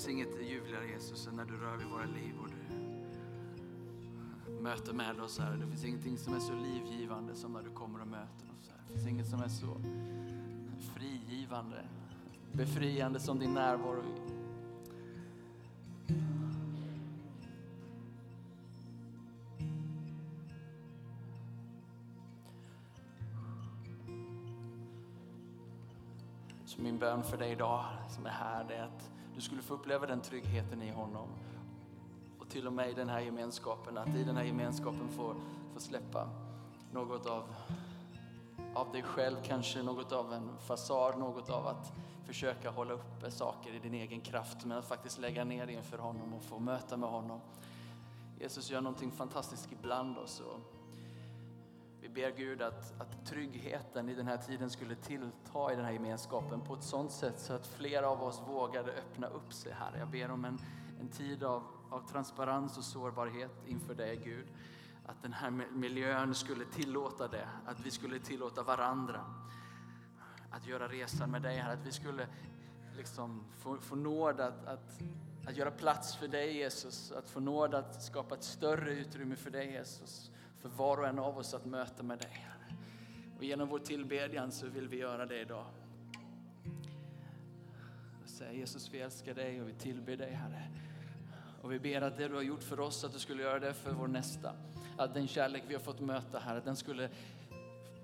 finns inget ljuvligare Jesus än när du rör vid våra liv och du möter med oss här. Det finns ingenting som är så livgivande som när du kommer och möter oss här. Det finns inget som är så frigivande, befriande som din närvaro. Så min bön för dig idag som är här det är att du skulle få uppleva den tryggheten i honom. Och till och med i den här gemenskapen, att i den här gemenskapen få, få släppa något av, av dig själv, kanske något av en fasad, något av att försöka hålla uppe saker i din egen kraft, men att faktiskt lägga ner det inför honom och få möta med honom. Jesus gör någonting fantastiskt ibland oss. Och vi ber Gud att, att tryggheten i den här tiden skulle tillta i den här gemenskapen på ett sådant sätt så att flera av oss vågade öppna upp sig här. Jag ber om en, en tid av, av transparens och sårbarhet inför dig Gud. Att den här miljön skulle tillåta det, att vi skulle tillåta varandra att göra resan med dig här. Att vi skulle liksom få, få nåd att, att, att göra plats för dig Jesus, att få nåd att skapa ett större utrymme för dig Jesus för var och en av oss att möta med dig. Och genom vår tillbedjan så vill vi göra det idag. Säger Jesus, vi älskar dig och vi tillber dig Herre. Och vi ber att det du har gjort för oss, att du skulle göra det för vår nästa. Att den kärlek vi har fått möta här, att den skulle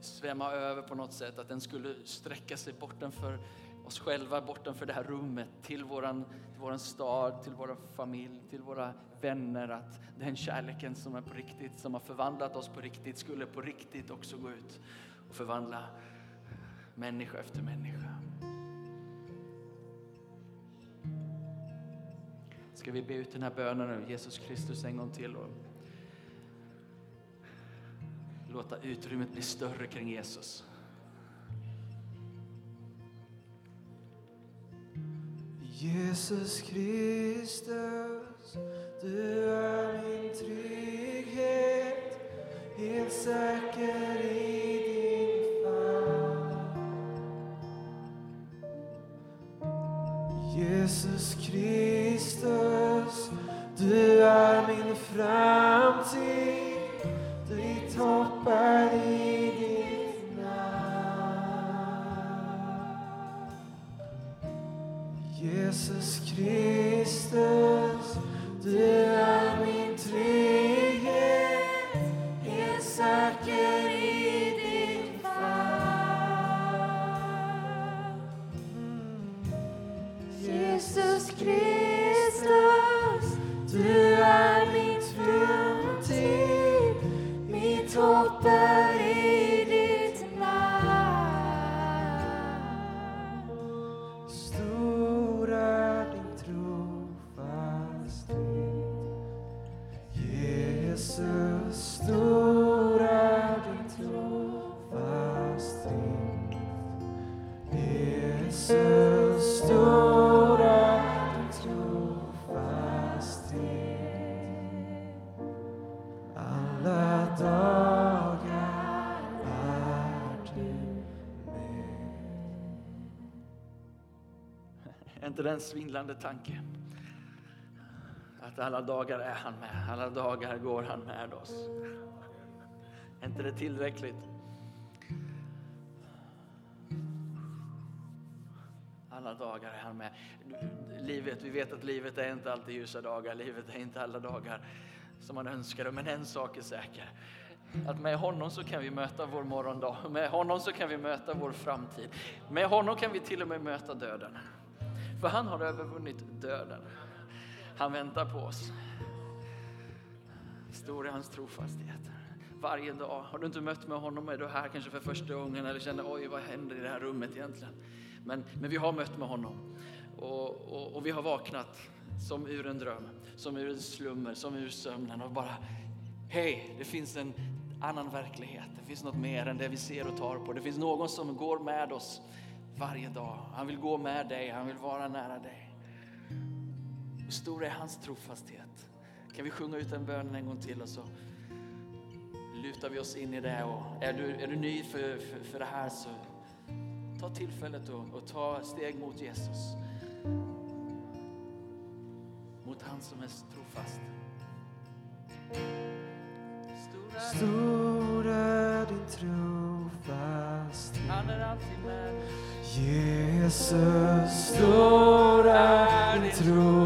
svämma över på något sätt. Att den skulle sträcka sig bortanför oss själva, bortanför det här rummet, till våran, till våran stad, till vår familj, till våra vänner. Att den kärleken som är på riktigt, som har förvandlat oss på riktigt, skulle på riktigt också gå ut och förvandla människa efter människa. Ska vi be ut den här bönen nu, Jesus Kristus en gång till och låta utrymmet bli större kring Jesus. Jesus Kristus, du är min trygghet, helt säker i din famn. Jesus Kristus, du är min framtid, Jesus Kristus, Är inte det en svindlande tanke? Att alla dagar är han med, alla dagar går han med oss. Är inte det tillräckligt? Alla dagar är han med. Livet, vi vet att livet är inte alltid ljusa dagar, livet är inte alla dagar som man önskar. Men en sak är säker. Att med honom så kan vi möta vår morgondag. Med honom så kan vi möta vår framtid. Med honom kan vi till och med möta döden. För han har övervunnit döden. Han väntar på oss. Stor är hans trofasthet. Varje dag. Har du inte mött med honom är du här kanske för första gången eller känner oj vad händer i det här rummet egentligen. Men, men vi har mött med honom. Och, och, och vi har vaknat som ur en dröm, som ur en slummer, som ur sömnen och bara hej, det finns en annan verklighet. Det finns något mer än det vi ser och tar på. Det finns någon som går med oss varje dag. Han vill gå med dig, han vill vara nära dig. Hur stor är hans trofasthet? Kan vi sjunga ut den bönen en gång till och så lutar vi oss in i det. Och är, du, är du ny för, för, för det här så ta tillfället och, och ta steg mot Jesus. mot han som är trofast. Stor är din trofasthet han är alltid med. Jesus, stor är din tro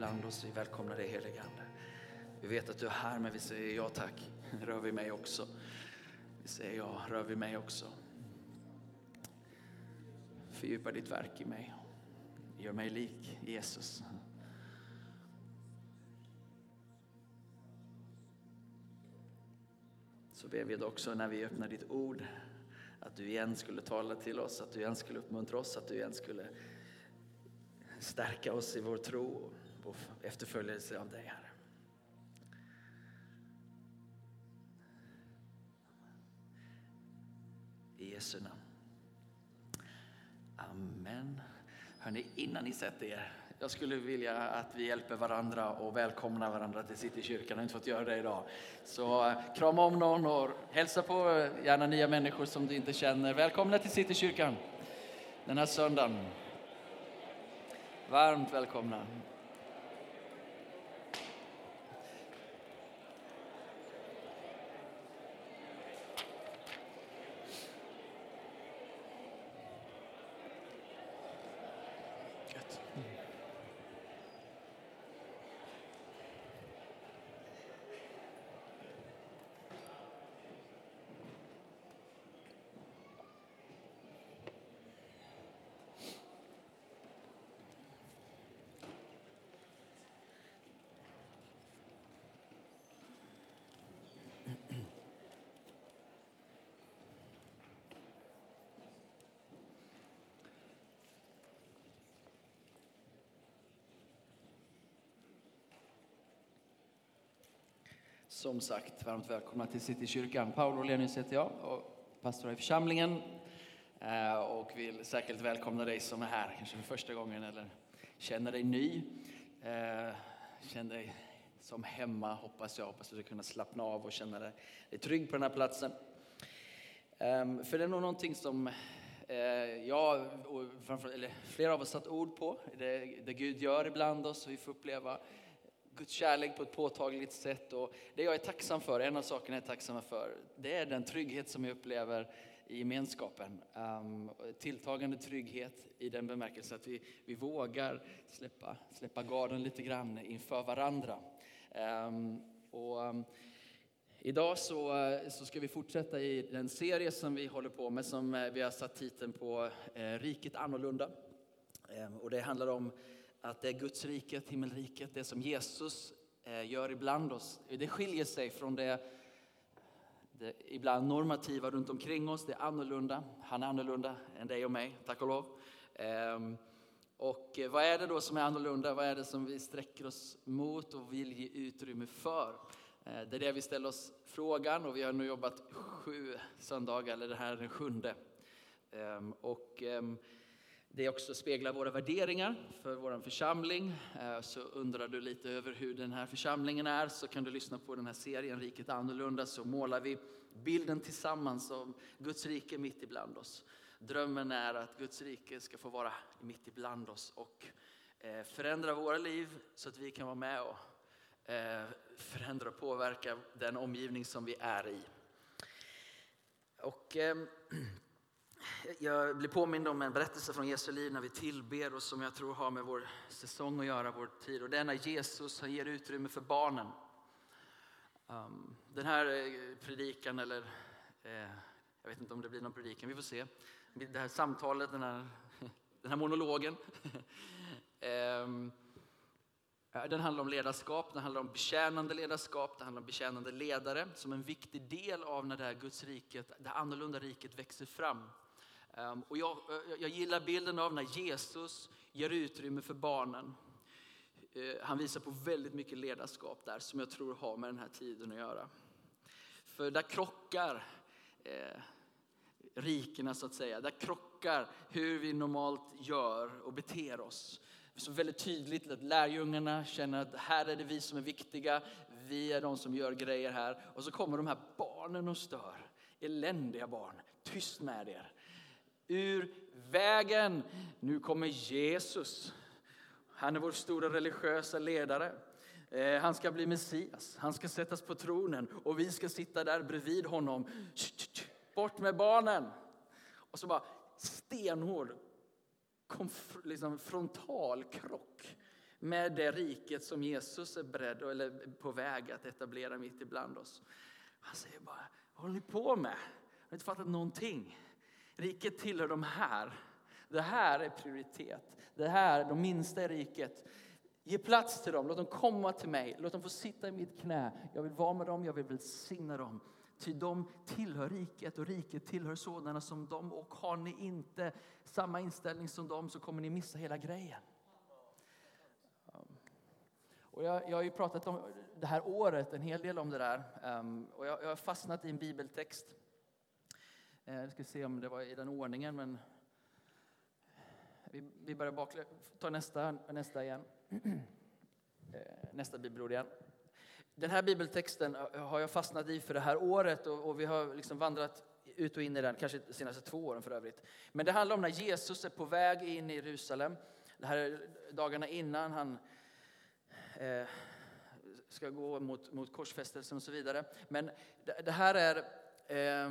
ibland oss. Vi välkomnar dig helige Ande. Vi vet att du är här men vi säger ja tack. Rör vid mig också. Vi säger ja, rör vid mig också. Fördjupa ditt verk i mig. Gör mig lik Jesus. Så ber vi också när vi öppnar ditt ord att du igen skulle tala till oss, att du igen skulle uppmuntra oss, att du igen skulle stärka oss i vår tro och efterföljelse av dig, Herre. I Jesu namn. Amen. Hörrni, innan ni sätter er, jag skulle vilja att vi hjälper varandra och välkomnar varandra till Citykyrkan. Jag har inte fått göra det idag. Så eh, krama om någon och hälsa på eh, gärna nya människor som du inte känner. Välkomna till Citykyrkan den här söndagen. Varmt välkomna. Som sagt, varmt välkomna till Citykyrkan. Paolo Lenius heter jag och pastor i församlingen. Eh, och vill säkert välkomna dig som är här, kanske för första gången eller känner dig ny. Eh, känner Känn dig som hemma, hoppas jag. Hoppas att du ska kunna slappna av och känna dig trygg på den här platsen. Ehm, för det är nog någonting som eh, jag och eller flera av oss satt ord på. Det, det Gud gör ibland oss och vi får uppleva Guds kärlek på ett påtagligt sätt. Och det jag är tacksam för, en av sakerna jag är tacksam för, det är den trygghet som jag upplever i gemenskapen. Um, tilltagande trygghet i den bemärkelsen att vi, vi vågar släppa, släppa garden lite grann inför varandra. Um, och, um, Idag så, så ska vi fortsätta i den serie som vi håller på med som eh, vi har satt titeln på eh, Riket annorlunda. Och det handlar om att det är Guds riket, himmelriket, det som Jesus eh, gör ibland oss. Det skiljer sig från det, det ibland normativa runt omkring oss. Det är annorlunda. Han är annorlunda än dig och mig, tack och lov. Ehm, och eh, vad är det då som är annorlunda? Vad är det som vi sträcker oss mot och vill ge utrymme för? Eh, det är det vi ställer oss frågan och vi har nu jobbat sju söndagar, eller det här är den sjunde. Ehm, och ehm, det också speglar våra värderingar för vår församling. Eh, så undrar du lite över hur den här församlingen är så kan du lyssna på den här serien Riket annorlunda så målar vi bilden tillsammans av Guds rike mitt ibland oss. Drömmen är att Guds rike ska få vara mitt ibland oss och eh, förändra våra liv så att vi kan vara med och eh, förändra och påverka den omgivning som vi är i. Och, ehm, jag blir påmind om en berättelse från Jesu liv när vi tillber och som jag tror har med vår säsong att göra, vår tid. Och det är när Jesus han ger utrymme för barnen. Ehm, den här eh, predikan, eller eh, jag vet inte om det blir någon predikan, vi får se. Det här samtalet, den här, den här monologen. Ehm, den handlar om ledarskap, den handlar om betjänande ledarskap, den handlar om betjänande ledare som en viktig del av när det här Guds riket, det annorlunda riket växer fram. Ehm, och jag, eh, jag, gillar bilden av när Jesus ger utrymme för barnen. Eh, han visar på väldigt mycket ledarskap där som jag tror har med den här tiden att göra. För där krockar eh, rikena så att säga. Där krockar hur vi normalt gör och beter oss. Så väldigt tydligt att lärjungarna känner att här är det vi som är viktiga. Vi är de som gör grejer här. Och så kommer de här barnen och stör. Eländiga barn. Tyst med er. Ur vägen. Nu kommer Jesus. Han är vår stora religiösa ledare. Eh, han ska bli Messias, han ska sättas på tronen och vi ska sitta där bredvid honom. Bort med barnen! Och så bara stenhård liksom frontalkrock med det riket som Jesus är beredd eller på väg att etablera mitt ibland oss. Han säger bara, vad håller ni på med? Har ni inte fattat någonting? Riket tillhör de här. Det här är prioritet. Det här, de minsta i riket. Ge plats till dem, låt dem komma till mig, låt dem få sitta i mitt knä. Jag vill vara med dem, jag vill välsigna dem. Ty de tillhör riket och riket tillhör sådana som dem. Och har ni inte samma inställning som dem så kommer ni missa hela grejen. Um, och jag, jag har ju pratat om det här året en hel del om det där. Um, och jag, jag har fastnat i en bibeltext. Eh, ska se om det var i den ordningen, men vi, vi börjar bakle. Ta nästa, nästa igen. Eh, Nästa bibelord igen. Den här bibeltexten har jag fastnat i för det här året och, och vi har liksom vandrat ut och in i den, kanske de senaste två åren för övrigt. Men det handlar om när Jesus är på väg in i Jerusalem. Det här är dagarna innan han eh, ska gå mot, mot korsfästelsen och så vidare. Men det, det här är, eh,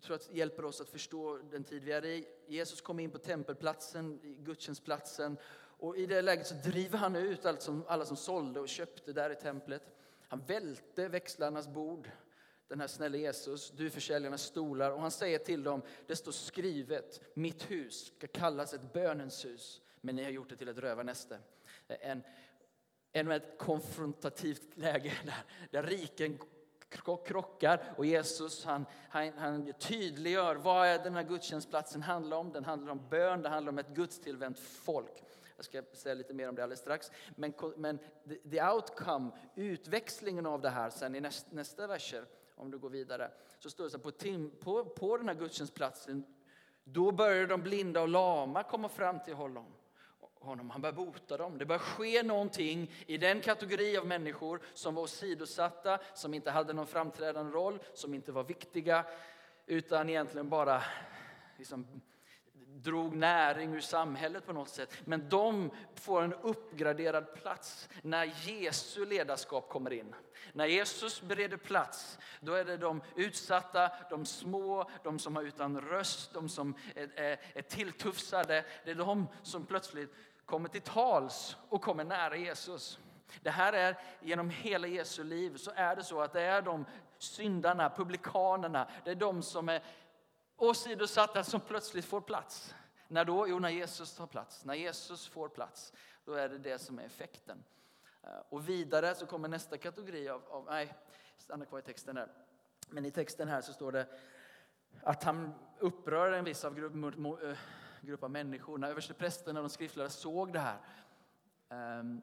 tror att hjälper oss att förstå den tid vi är i. Jesus kom in på tempelplatsen, gudstjänstplatsen. Och i det läget så driver han ut allt som, alla som sålde och köpte där i templet. Han välte växlarnas bord, den här snälla Jesus, du försäljarnas stolar. Och han säger till dem, det står skrivet, mitt hus ska kallas ett bönens hus. Men ni har gjort det till ett rövarnäste. En, ännu ett konfrontativt läge där, där riken krockar och Jesus han, han, han tydliggör vad är den här gudstjänstplatsen handlar om. Den handlar om bön, det handlar om ett gudstillvänt folk. Jag ska säga lite mer om det alldeles strax. Men, men the, outcome, utväxlingen av det här sen i nästa, nästa verser, om du går vidare, så står det så här, på, tim, på, på den här gudstjänstplatsen, då börjar de blinda och lama komma fram till honom honom. Han börjar bota dem. Det börjar ske någonting i den kategori av människor som var åsidosatta, som inte hade någon framträdande roll, som inte var viktiga, utan egentligen bara liksom drog näring ur samhället på något sätt. Men de får en uppgraderad plats när Jesu ledarskap kommer in. När Jesus bereder plats, då är det de utsatta, de små, de som har utan röst, de som är, är, är tilltufsade. Det är de som plötsligt kommer till tals och kommer nära Jesus. Det här är genom hela Jesu liv så är det så att det är de syndarna, publikanerna, det är de som är åsidosatta som plötsligt får plats. När då? Jo, när Jesus tar plats. När Jesus får plats, då är det det som är effekten. Eh, och vidare så kommer nästa kategori av, av nej, stanna kvar i texten där. Men i texten här så står det att han upprör en viss av eh, grupp, av människor. När översteprästerna och de skriftlärda såg det här ehm,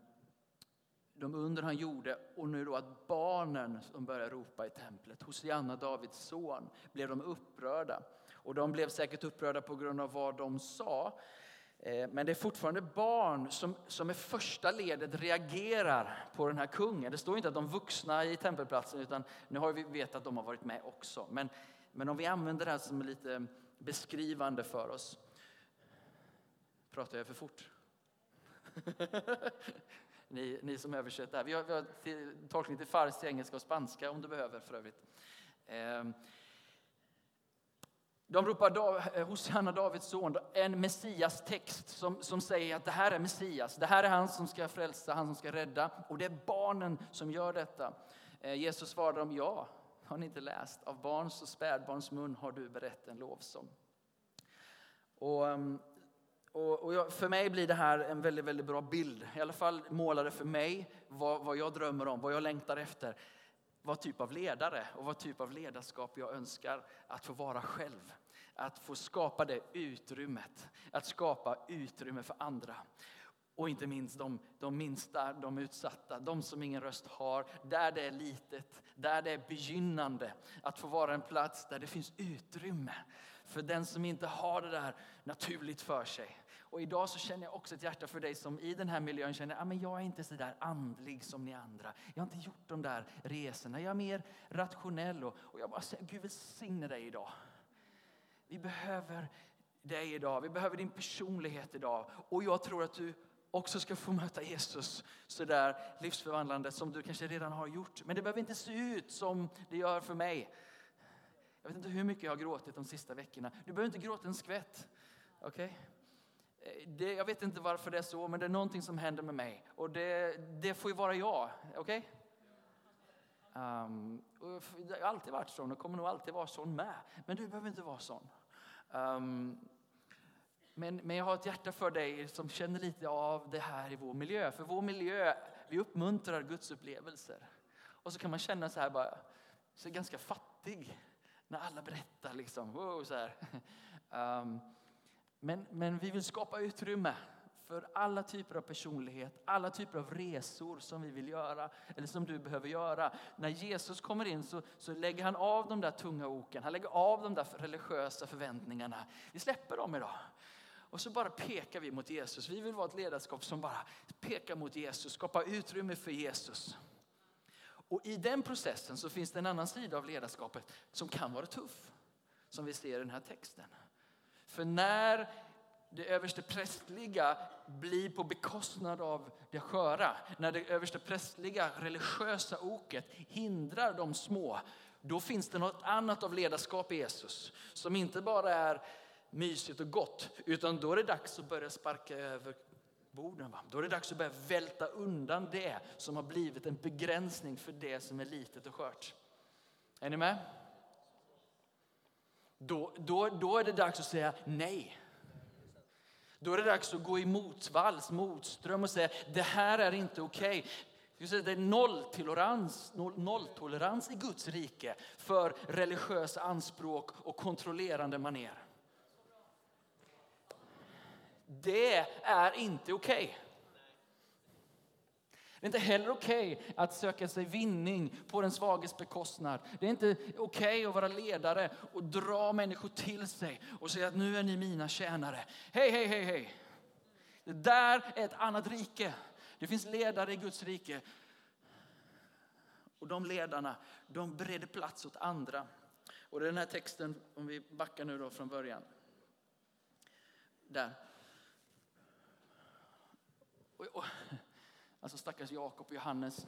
de under han gjorde och nu då att barnen som började ropa i templet, Hosianna Davids son, blev de upprörda. Och de blev säkert upprörda på grund av vad de sa. Eh, men det är fortfarande barn som, som i första ledet reagerar på den här kungen. Det står inte att de vuxna i tempelplatsen, utan nu har vi vet att de har varit med också. Men, men om vi använder det här som lite beskrivande för oss. Pratar jag för fort? ni, ni som översätter. Vi har, vi har till, tolkning till farsi, engelska och spanska om du behöver för övrigt. Eh, de ropar Dav- eh, Hosanna Davids son, en Messias-text som, som säger att det här är Messias. Det här är han som ska frälsa, han som ska rädda. Och det är barnen som gör detta. Eh, Jesus svarade dem, ja, har ni inte läst? Av barns och spädbarns mun har du berättat en lovsång. Och, ehm, och, och jag, för mig blir det här en väldigt, väldigt bra bild. I alla fall målar det för mig vad, vad jag drömmer om, vad jag längtar efter. Vad typ av ledare och vad typ av ledarskap jag önskar att få vara själv. Att få skapa det utrymmet, att skapa utrymme för andra. Och inte minst de, de minsta, de utsatta, de som ingen röst har. Där det är litet, där det är begynnande. Att få vara en plats där det finns utrymme för den som inte har det där naturligt för sig. Och idag så känner jag också ett hjärta för dig som i den här miljön känner att ah, jag är inte så där andlig som ni andra. Jag har inte gjort de där resorna. Jag är mer rationell och, och jag bara säger Gud välsigne dig idag. Vi behöver dig idag. Vi behöver din personlighet idag. Och jag tror att du också ska få möta Jesus så där livsförvandlande som du kanske redan har gjort. Men det behöver inte se ut som det gör för mig. Jag vet inte hur mycket jag har gråtit de sista veckorna. Du behöver inte gråta en skvätt. Okej? Okay? Eh, det, jag vet inte varför det är så, men det är någonting som händer med mig. Och det, det får ju vara jag. Okej? Ehm, um, jag har alltid varit sån och kommer nog alltid vara sån med. Men du behöver inte vara sån. Um, men, men jag har ett hjärta för dig som känner lite av det här i vår miljö. För vår miljö, vi uppmuntrar Guds upplevelser. Och så kan man känna så här bara, så ganska fattig när alla berättar liksom. Wow, så här. Um, men, men vi vill skapa utrymme för alla typer av personlighet, alla typer av resor som vi vill göra eller som du behöver göra. När Jesus kommer in så, så lägger han av de där tunga oken, han lägger av de där religiösa förväntningarna. Vi släpper dem idag. Och så bara pekar vi mot Jesus. Vi vill vara ett ledarskap som bara pekar mot Jesus, skapar utrymme för Jesus. Och i den processen så finns det en annan sida av ledarskapet som kan vara tuff. Som vi ser i den här texten. För när det överste prästliga blir på bekostnad av det sköra, när det överste prästliga religiösa oket hindrar de små, då finns det något annat av ledarskap i Jesus som inte bara är mysigt och gott, utan då är det dags att börja sparka över borden. Va? Då är det dags att börja välta undan det som har blivit en begränsning för det som är litet och skört. Är ni med? Då, då, då är det dags att säga nej. Då är det dags att gå i motvalls, motström och säga det här är inte okej. Okay. Det är nolltolerans, noll, nolltolerans i Guds rike för religiösa anspråk och kontrollerande maner. Det är inte okej. Okay. Det är inte heller okej okay att söka sig vinning på den svages bekostnad. Det är inte okej okay att vara ledare och dra människor till sig och säga att nu är ni mina tjänare. Hej, hej, hej, hej. Det där är ett annat rike. Det finns ledare i Guds rike. Och de ledarna, de bereder plats åt andra. Och den här texten, om vi backar nu då från början. Där. Och, och, alltså stackars Jakob och Johannes.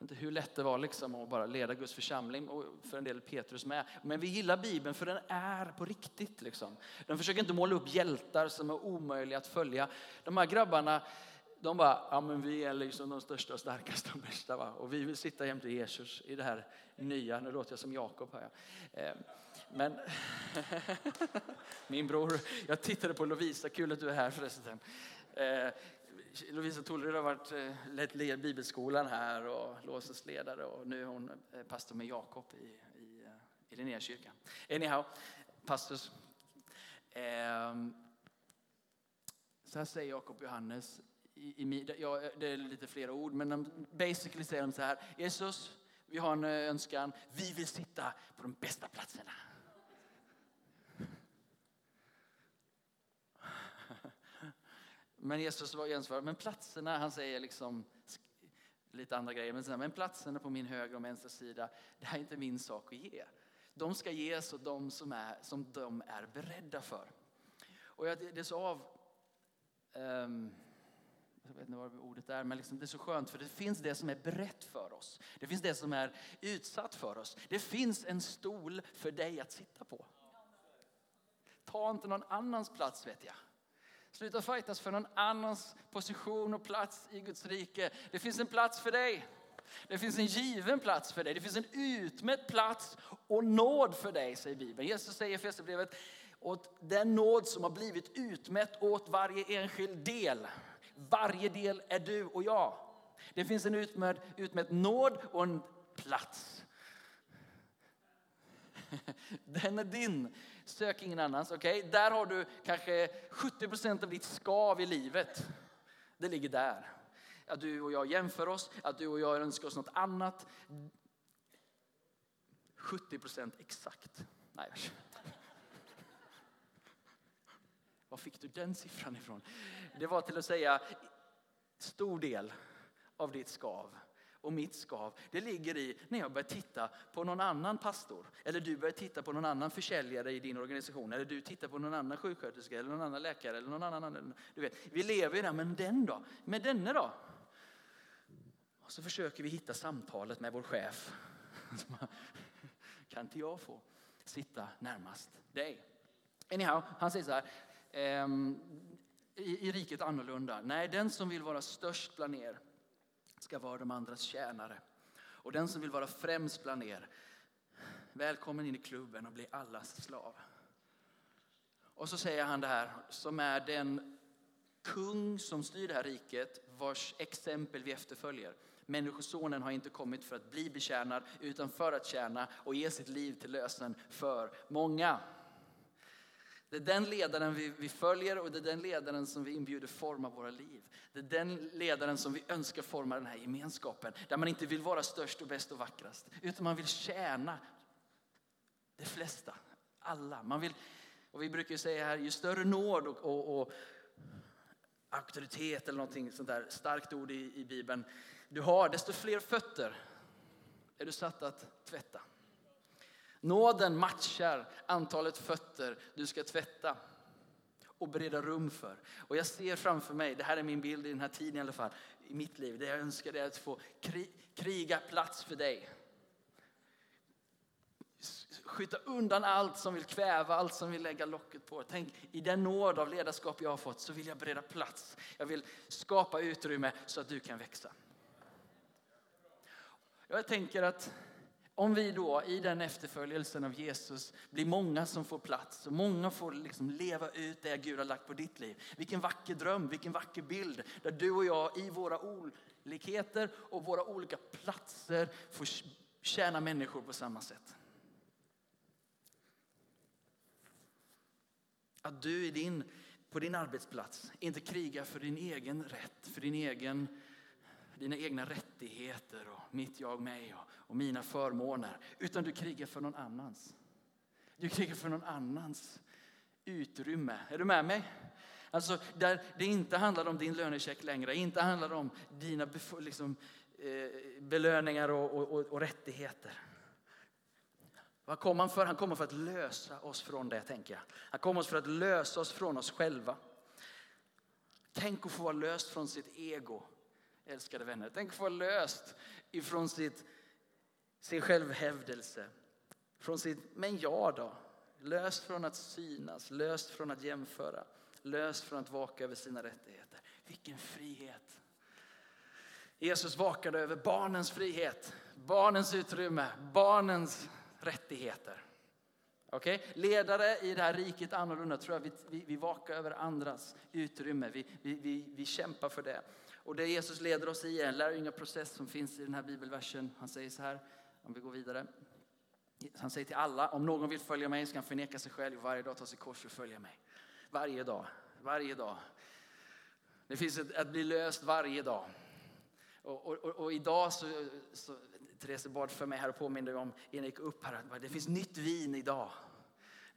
Inte hur lätt det var liksom att bara leda Guds församling och för en del Petrus med. Men vi gillar Bibeln för den är på riktigt. Liksom. Den försöker inte måla upp hjältar som är omöjliga att följa. De här grabbarna, de bara, ja men vi är liksom de största och starkaste och bästa va? Och vi vill sitta jämte Jesus i det här nya, nu låter jag som Jakob här. Eh, men min bror, jag tittade på Lovisa, kul att du är här förresten. Eh, Lovisa Tollered har varit eh, lett bibelskolan här och låsens ledare och nu är hon eh, pastor med Jakob i, i, i Linnéakyrkan. Anyhow, pastors. Ehm, så här säger Jakob Johannes i, i, ja, det är lite flera ord, men de, basically säger de så här. Jesus, vi har en önskan. Vi vill sitta på de bästa platserna. Men Jesus var gensvar, men platserna, han säger liksom lite andra grejer, men, men platserna på min högra och vänstra sida, det här är inte min sak att ge. De ska ges åt de som, är, som de är beredda för. Och jag, det är så av... Um, jag vet inte vad ordet är, men liksom det är så skönt för det finns det som är berett för oss. Det finns det som är utsatt för oss. Det finns en stol för dig att sitta på. Ta inte någon annans plats vet jag. Sluta fightas för någon annans position och plats i Guds rike. Det finns en plats för dig. Det finns en given plats för dig. Det finns en utmätt plats och nåd för dig, säger Bibeln. Jesus säger i Efesierbrevet, åt den nåd som har blivit utmätt åt varje enskild del. Varje del är du och jag. Det finns en utmätt, utmätt nåd och en plats. Den är din. Sök ingen annans. Okay? Där har du kanske 70 procent av ditt skav i livet. Det ligger där. Att du och jag jämför oss, att du och jag önskar oss något annat. 70 procent exakt. Nej, jag. Var fick du den siffran ifrån? Det var till att säga stor del av ditt skav och mitt skav, det ligger i när jag börjar titta på någon annan pastor. Eller du börjar titta på någon annan försäljare i din organisation. Eller du tittar på någon annan sjuksköterska eller någon annan läkare. Eller någon annan, du vet, vi lever i det, men den då? Med denne då? Och så försöker vi hitta samtalet med vår chef. Kan inte jag få sitta närmast dig? Anyhow, han säger så här. ehm, i, I riket annorlunda. Nej, den som vill vara störst bland er ska vara de andras tjänare. Och den som vill vara främst bland er, välkommen in i klubben och bli allas slav. Och så säger han det här, som är den kung som styr det här riket, vars exempel vi efterföljer. Människosonen har inte kommit för att bli betjänad, utan för att tjäna och ge sitt liv till lösen för många. Det är den ledaren vi, vi följer och det är den ledaren som vi inbjuder forma våra liv. Det är den ledaren som vi önskar forma den här gemenskapen. Där man inte vill vara störst och bäst och vackrast. Utan man vill tjäna de flesta, alla. Man vill, och vi brukar ju säga här, ju större nåd och, och, och auktoritet eller någonting sånt där starkt ord i, i Bibeln du har, desto fler fötter är du satt att tvätta. Nåden matchar antalet fötter du ska tvätta och bereda rum för. Och jag ser framför mig, det här är min bild i den här tiden i alla fall, i mitt liv, det jag önskar är att få kriga plats för dig. Skjuta undan allt som vill kväva, allt som vill lägga locket på. Tänk, i den nåd av ledarskap jag har fått så vill jag bereda plats. Jag vill skapa utrymme så att du kan växa. Jag tänker att om vi då i den efterföljelsen av Jesus blir många som får plats och många får liksom leva ut det Gud har lagt på ditt liv. Vilken vacker dröm, vilken vacker bild där du och jag i våra olikheter och våra olika platser får tjäna människor på samma sätt. Att du i din, på din arbetsplats inte krigar för din egen rätt, för din egen dina egna rättigheter och mitt jag, mig och, och mina förmåner. Utan du krigar för någon annans. Du krigar för någon annans utrymme. Är du med mig? Alltså där det inte handlar om din lönecheck längre, inte handlar om dina liksom, eh, belöningar och, och, och, rättigheter. Vad kom han för? Han kommer för att lösa oss från det, tänker jag. Han kommer för att lösa oss från oss själva. Tänk att få vara löst från sitt ego älskade vänner. Tänk att få löst ifrån sitt, sin självhävdelse. Från sitt, men jag då. Löst från att synas, löst från att jämföra, löst från att vaka över sina rättigheter. Vilken frihet! Jesus vakade över barnens frihet, barnens utrymme, barnens rättigheter. Okay? Ledare i det här riket annorlunda tror jag vi, vi, vi vakar över andras utrymme. Vi, vi, vi, vi kämpar för det. Och det Jesus leder oss i är en lärjungaprocess som finns i den här bibelversen. Han säger så här, om vi går vidare. Han säger till alla, om någon vill följa mig ska han förneka sig själv och varje dag ta sig kors och följa mig. Varje dag, varje dag. Det finns ett, att bli löst varje dag. Och, och, och, och idag så, så Therese bad för mig här och påminde om innan jag gick upp här att det finns nytt vin idag.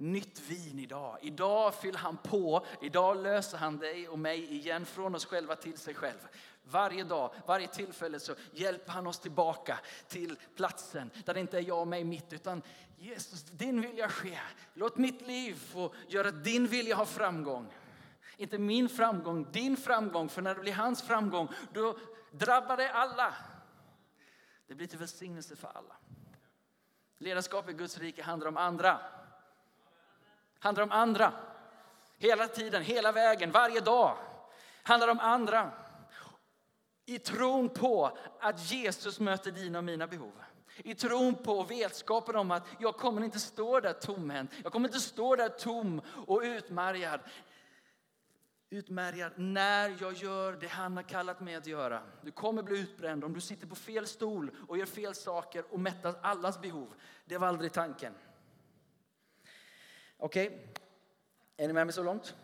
Nytt vin idag. Idag fyller han på. Idag löser han dig och mig igen från oss själva till sig själv. Varje dag, varje tillfälle så hjälper han oss tillbaka till platsen där det inte är jag och mig mitt utan Jesus, din vilja ske. Låt mitt liv få göra din vilja ha framgång. Inte min framgång, din framgång. För när det blir hans framgång, då drabbar det alla. Det blir till välsignelse för alla. Ledarskap i Guds rike handlar om andra. Handlar om andra. Hela tiden, hela vägen, varje dag. Handlar om andra. I tron på att Jesus möter dina och mina behov. I tron på vetskapen om att jag kommer inte stå där tomhänt. Jag kommer inte stå där tom och utmärgad. Utmärgad när jag gör det han har kallat mig att göra. Du kommer bli utbränd om du sitter på fel stol och gör fel saker och mättar allas behov. Det var aldrig tanken. Okej, okay. är ni med mig så långt?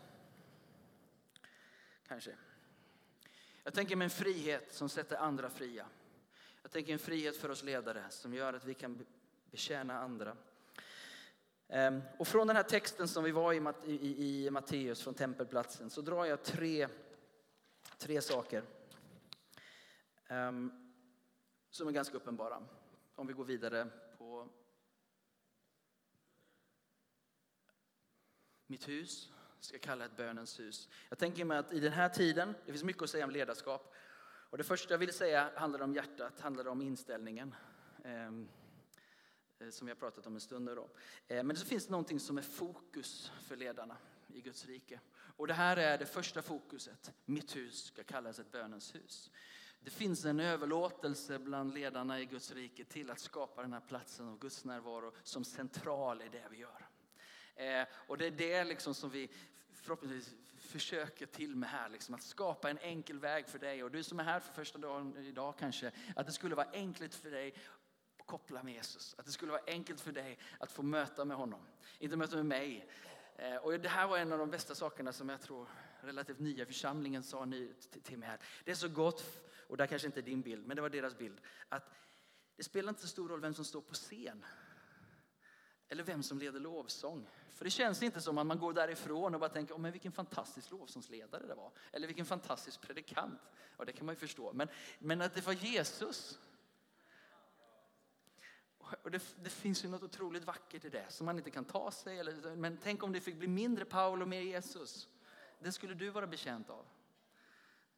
Kanske. Jag tänker mig en frihet som sätter andra fria. Jag tänker en frihet för oss ledare som gör att vi kan betjäna andra. Ehm, och från den här texten som vi var i, i, i Matteus, från tempelplatsen, så drar jag tre, tre saker um, som är ganska uppenbara. Om vi går vidare på mitt hus ska kalla ett bönens hus. Jag tänker mig att i den här tiden, det finns mycket att säga om ledarskap. Och det första jag vill säga handlar om hjärtat, handlar om inställningen. Ehm, eh, som vi har pratat om en stund nu. Då. Eh, men så finns det någonting som är fokus för ledarna i Guds rike. Och det här är det första fokuset. Mitt hus ska kallas ett bönens hus. Det finns en överlåtelse bland ledarna i Guds rike till att skapa den här platsen av Guds närvaro som central i det vi gör. Eh, och det är det liksom som vi förhoppningsvis försöker till med här, liksom, att skapa en enkel väg för dig. Och du som är här för första dagen idag kanske, att det skulle vara enkelt för dig att koppla med Jesus. Att det skulle vara enkelt för dig att få möta med honom. Inte möta med mig. Eh, och det här var en av de bästa sakerna som jag tror relativt nya församlingen sa till mig här. Det är så gott, och det här kanske inte är din bild, men det var deras bild. Att det spelar inte så stor roll vem som står på scen. Eller vem som leder lovsång. För det känns inte som att man går därifrån och bara tänker, oh, men vilken fantastisk lovsångsledare det var. Eller vilken fantastisk predikant. Och det kan man ju förstå. Men, men att det var Jesus och det, det, finns ju något otroligt vackert i det som man inte kan ta sig. Eller, men tänk om det fick bli mindre Paul och mer Jesus. Det skulle du vara bekänt av.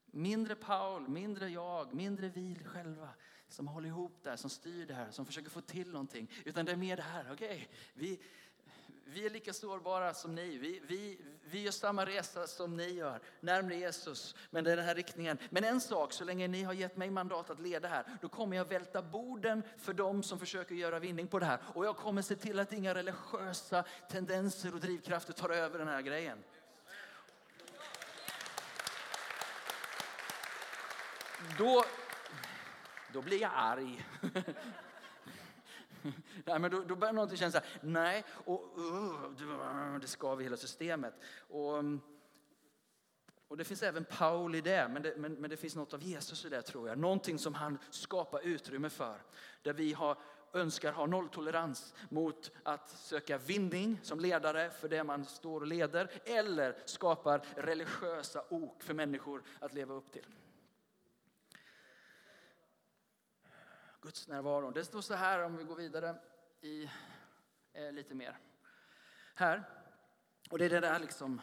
Mindre Paul, mindre jag, mindre vi själva som håller ihop det här, som styr det här, som försöker få till någonting. Utan det är mer det här, okej, okay, vi, vi är lika sårbara som ni. Vi, vi, vi gör samma resa som ni gör, närmare Jesus. Men det är den här riktningen. Men en sak, så länge ni har gett mig mandat att leda här, då kommer jag välta borden för dem som försöker göra vinning på det här. Och jag kommer se till att inga religiösa tendenser och drivkrafter tar över den här grejen. Då, då blir jag arg. nej, men då, då börjar någonting känna så här, nej, och uh, det skaver hela systemet. Och, mm, och det finns även Paul i det men, det, men, men det finns något av Jesus i det tror jag. Någonting som han skapar utrymme för. Där vi har, önskar ha nolltolerans mot att söka vinning som ledare för det man står och leder. Eller skapar religiösa ok för människor att leva upp till. Guds närvaro. Det står så här om vi går vidare i eh, lite mer. Här. Och det är det där liksom.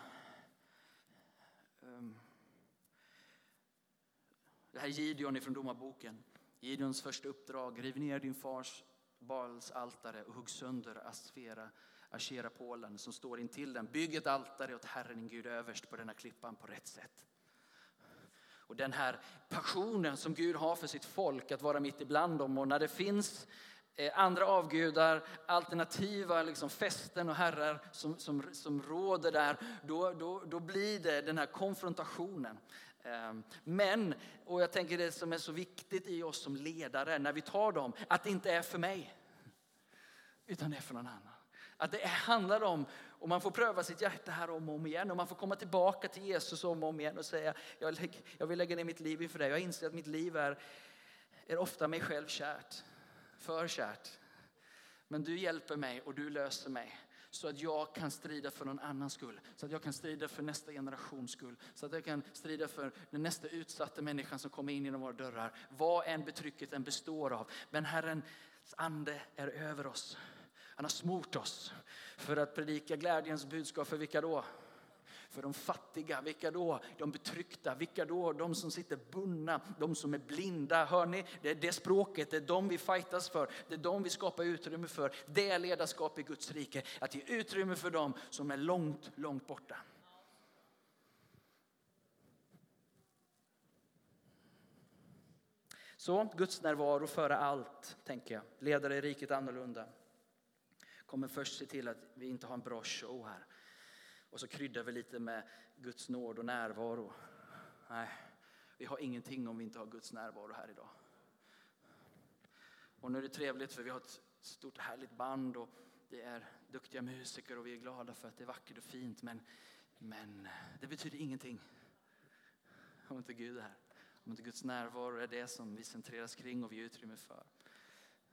Um, det här Gideon ifrån Domarboken. Gideons första uppdrag. Riv ner din fars Baals altare och hugg sönder Asfera, Ashera-pålen som står intill den. Bygg ett altare åt Herren din Gud överst på denna klippan på rätt sätt. Och den här passionen som Gud har för sitt folk att vara mitt ibland dem. Och när det finns eh, andra avgudar, alternativa liksom fästen och herrar som, som, som råder där, då, då, då blir det den här konfrontationen. Ehm, men, och jag tänker det som är så viktigt i oss som ledare när vi tar dem, att det inte är för mig. Utan det är för någon annan. Att det handlar om, och man får pröva sitt hjärta här om och om igen och man får komma tillbaka till Jesus om och om igen och säga jag, lägg, jag vill lägga ner mitt liv inför dig. Jag inser att mitt liv är, är ofta mig själv kärt, för kärt. Men du hjälper mig och du löser mig så att jag kan strida för någon annans skull. Så att jag kan strida för nästa generations skull. Så att jag kan strida för den nästa utsatta människan som kommer in genom våra dörrar. Vad än betrycket än består av. Men Herrens ande är över oss. Han har smort oss för att predika glädjens budskap för vilka då? För de fattiga, vilka då? De betryckta, vilka då? De som sitter bundna, de som är blinda. Hör ni? Det är det språket, det är de vi fightas för. Det är de vi skapar utrymme för. Det är ledarskap i Guds rike. Att ge utrymme för dem som är långt, långt borta. Så Guds närvaro före allt, tänker jag. Ledare i riket annorlunda. Kommer först se till att vi inte har en bra show här. Och så kryddar vi lite med Guds nåd och närvaro. Nej, vi har ingenting om vi inte har Guds närvaro här idag. Och nu är det trevligt för vi har ett stort härligt band och det är duktiga musiker och vi är glada för att det är vackert och fint. Men, men det betyder ingenting om inte Gud är här. Om inte Guds närvaro är det som vi centreras kring och vi ger utrymme för.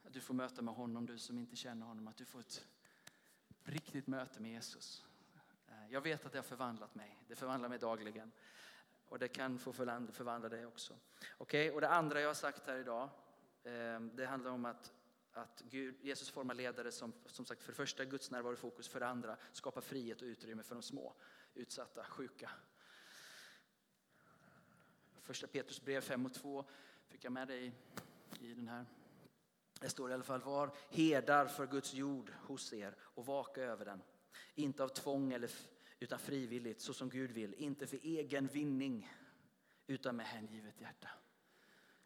Att du får möta med honom, du som inte känner honom. Att du får ett riktigt möte med Jesus. Eh, jag vet att det har förvandlat mig. Det förvandlar mig dagligen. Och det kan få förvandla dig också. Okej, och det andra jag har sagt här idag, eh, det handlar om att, att Gud, Jesus formar ledare som, som sagt, för det första Guds närvaro i fokus, för det andra skapar frihet och utrymme för de små, utsatta, sjuka. Första Petrus brev 5 och 2 fick jag med dig i den här. Det står i alla fall, var herdar för Guds jord hos er och vaka över den. Inte av tvång eller, utan frivilligt, så som Gud vill. Inte för egen vinning, utan med hängivet hjärta.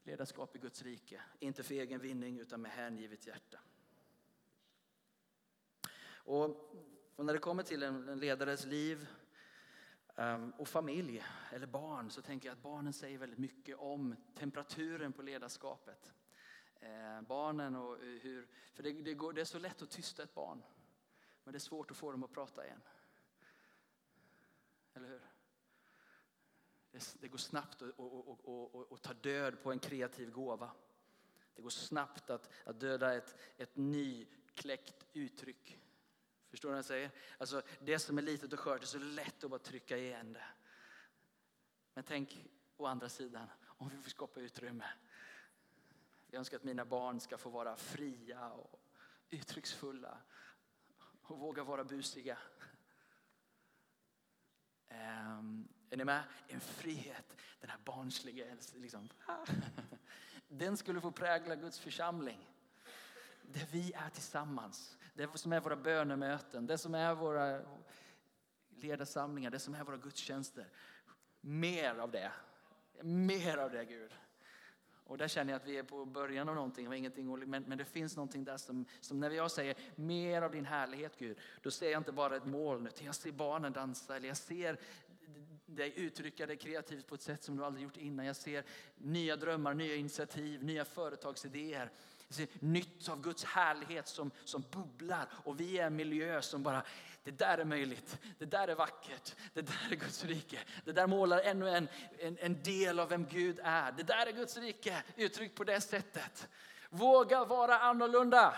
Ledarskap i Guds rike. Inte för egen vinning, utan med hängivet hjärta. Och, och när det kommer till en, en ledares liv um, och familj eller barn så tänker jag att barnen säger väldigt mycket om temperaturen på ledarskapet. Eh, barnen och hur, för det, det, går, det är så lätt att tysta ett barn. Men det är svårt att få dem att prata igen. Eller hur? Det, det går snabbt att, och, och, och, ta död på en kreativ gåva. Det går snabbt att, att döda ett, ett nykläckt uttryck. Förstår du vad jag säger? Alltså, det som är litet och skört är så lätt att bara trycka igen det. Men tänk å andra sidan, om vi får skapa utrymme. Jag önskar att mina barn ska få vara fria och uttrycksfulla och våga vara busiga. Ehm, är ni med? En frihet, den här barnsliga, liksom, den skulle få prägla Guds församling. Där vi är tillsammans, det som är våra bönemöten, det som är våra ledarsamlingar, det som är våra gudstjänster. Mer av det, mer av det Gud. Och där känner jag att vi är på början av någonting, och ingenting, men, men det finns någonting där som, som när jag säger mer av din härlighet Gud, då ser jag inte bara ett moln, utan jag ser barnen dansa, eller jag ser dig uttrycka dig kreativt på ett sätt som du aldrig gjort innan. Jag ser nya drömmar, nya initiativ, nya företagsidéer. Jag ser nytt av Guds härlighet som, som bubblar och vi är en miljö som bara, det där är möjligt, det där är vackert, det där är Guds rike. Det där målar ännu en, en, en del av vem Gud är. Det där är Guds rike uttryckt på det sättet. Våga vara annorlunda.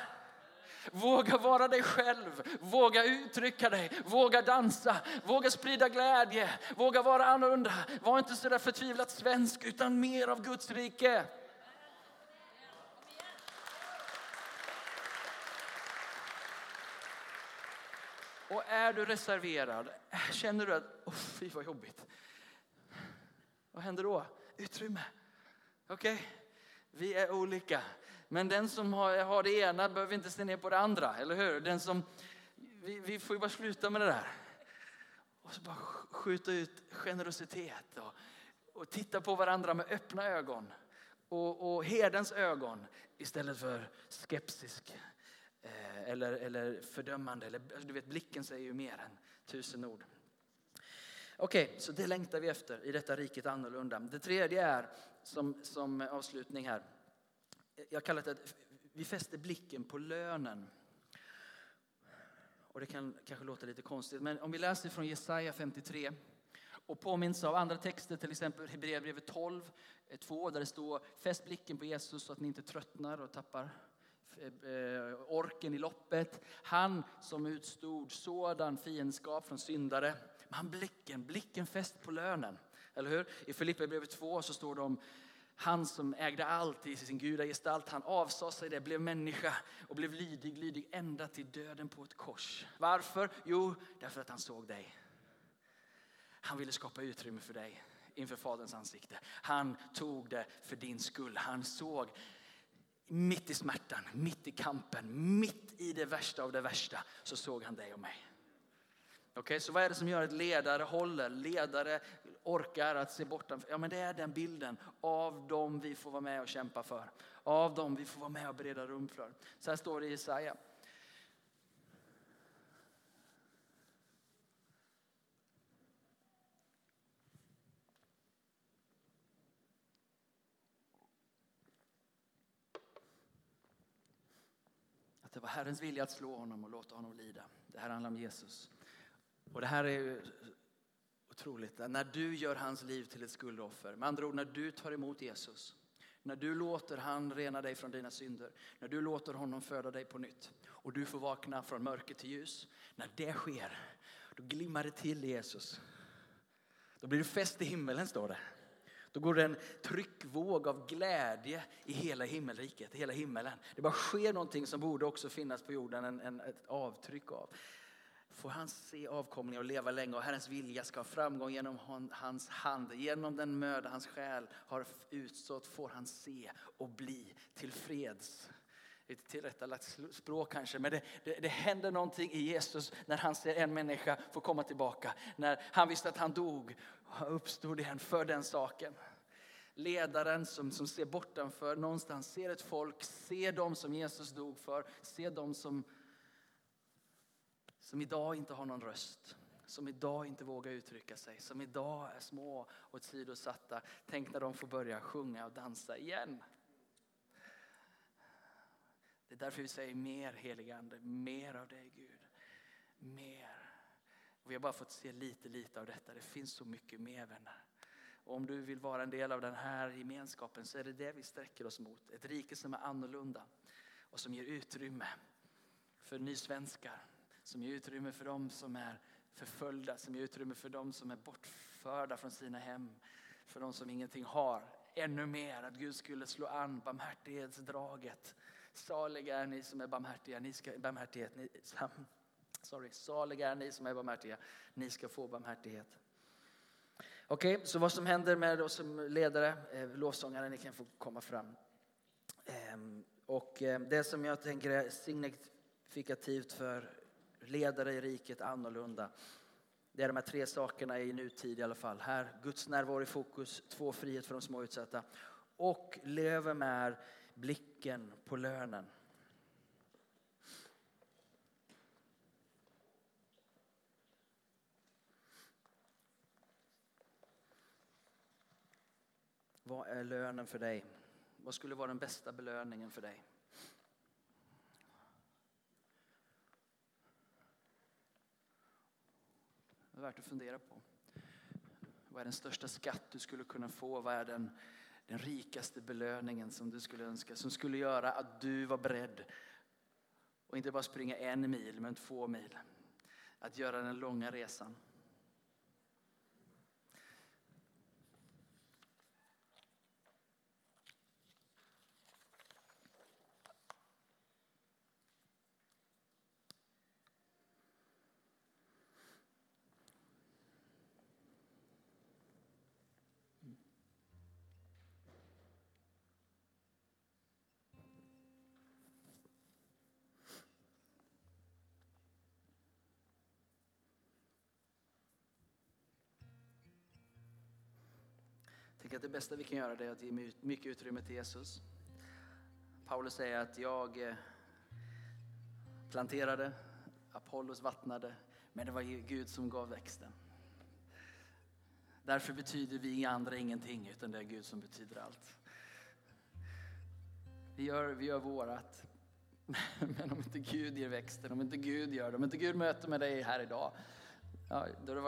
Våga vara dig själv, våga uttrycka dig, våga dansa, våga sprida glädje, våga vara annorlunda. Var inte så där förtvivlat svensk utan mer av Guds rike. Och är du reserverad, känner du att, oh, fy vad jobbigt. Vad händer då? Utrymme. Okej, vi är olika. Men den som har, har det ena behöver inte se ner på det andra, eller hur? Den som, vi, vi får ju bara sluta med det där. Och så bara skjuta ut generositet och, och titta på varandra med öppna ögon. Och, och herdens ögon istället för skeptisk eller, eller fördömande. Eller, alltså, du vet, blicken säger ju mer än tusen ord. Okej, så det längtar vi efter i detta riket annorlunda. Det tredje är, som, som avslutning här, jag kallar det att vi fäster blicken på lönen. Och det kan kanske låta lite konstigt, men om vi läser från Jesaja 53 och påminns av andra texter, till exempel Hebreerbrevet 12, 2, eh, där det står fäst blicken på Jesus så att ni inte tröttnar och tappar Eh, eh, orken i loppet. Han som utstod sådan fiendskap från syndare. Men han blicken, blicken fäst på lönen. Eller hur? I Filipperbrevet 2 så står det om han som ägde allt i sin gudagestalt, han avsade sig det, blev människa och blev lydig, lydig ända till döden på ett kors. Varför? Jo, därför att han såg dig. Han ville skapa utrymme för dig inför Faderns ansikte. Han tog det för din skull. Han såg mitt i smärtan, mitt i kampen, mitt i det värsta av det värsta så såg han dig och mig. Okej, så vad är det som gör att ledare håller, ledare orkar att se bortom? Ja, men det är den bilden av dem vi får vara med och kämpa för. Av dem vi får vara med och bereda rum för. Så här står det i Jesaja. Att det var Herrens vilja att slå honom och låta honom lida. Det här handlar om Jesus. Och det här är ju otroligt. När du gör hans liv till ett skuldoffer, med andra ord när du tar emot Jesus, när du låter han rena dig från dina synder, när du låter honom föda dig på nytt och du får vakna från mörker till ljus. När det sker, då glimmar det till i Jesus. Då blir du fäst i himmelen står det. Då går det en tryckvåg av glädje i hela himmelriket, i hela himmelen. Det bara sker någonting som borde också finnas på jorden, en, en, ett avtryck av. Får han se avkomlingar och leva länge och Herrens vilja ska ha framgång genom hon- hans hand. Genom den möda hans själ har utstått får han se och bli tillfreds. Lite tillrättalagt språk kanske, men det, det, det händer någonting i Jesus när han ser en människa få komma tillbaka. När han visste att han dog, uppstod igen för den saken. Ledaren som, som ser bortanför någonstans, ser ett folk, ser dem som Jesus dog för, ser dem som som idag inte har någon röst, som idag inte vågar uttrycka sig, som idag är små och åsidosatta. Tänk när de får börja sjunga och dansa igen. Det är därför vi säger mer helige Ande, mer av dig Gud. Mer. Och vi har bara fått se lite, lite av detta. Det finns så mycket mer vänner. Och om du vill vara en del av den här gemenskapen så är det det vi sträcker oss mot. Ett rike som är annorlunda och som ger utrymme för nysvenskar, som ger utrymme för dem som är förföljda, som ger utrymme för dem som är bortförda från sina hem, för dem som ingenting har. Ännu mer att Gud skulle slå an barmhärtighetsdraget. Saliga är ni som är barmhärtiga, ni ska, barmhärtighet, ni, sorry, saliga är ni som är barmhärtiga, ni ska få barmhärtighet. Okej, så vad som händer med oss som ledare, eh, lovsångare, ni kan få komma fram. Ehm, och eh, det som jag tänker är signifikativt för ledare i riket annorlunda. Det är de här tre sakerna i nutid i alla fall. Här, Guds närvaro i fokus, två, frihet för de små utsatta. Och lever med blicken på lönen. Vad är lönen för dig? Vad skulle vara den bästa belöningen för dig? Det är värt att fundera på. Vad är den största skatt du skulle kunna få? Vad är den, den rikaste belöningen som du skulle önska? Som skulle göra att du var beredd och inte bara springa en mil, men två mil. Att göra den långa resan. Tänker att det bästa vi kan göra det är att ge mycket utrymme till Jesus. Paulus säger att jag eh, planterade, Apollos vattnade, men det var Gud som gav växten. Därför betyder vi andra ingenting, utan det är Gud som betyder allt. Vi gör, vi gör vårat. Men om inte Gud ger växten, om inte Gud gör det, om inte Gud möter med dig här idag, ja, då är det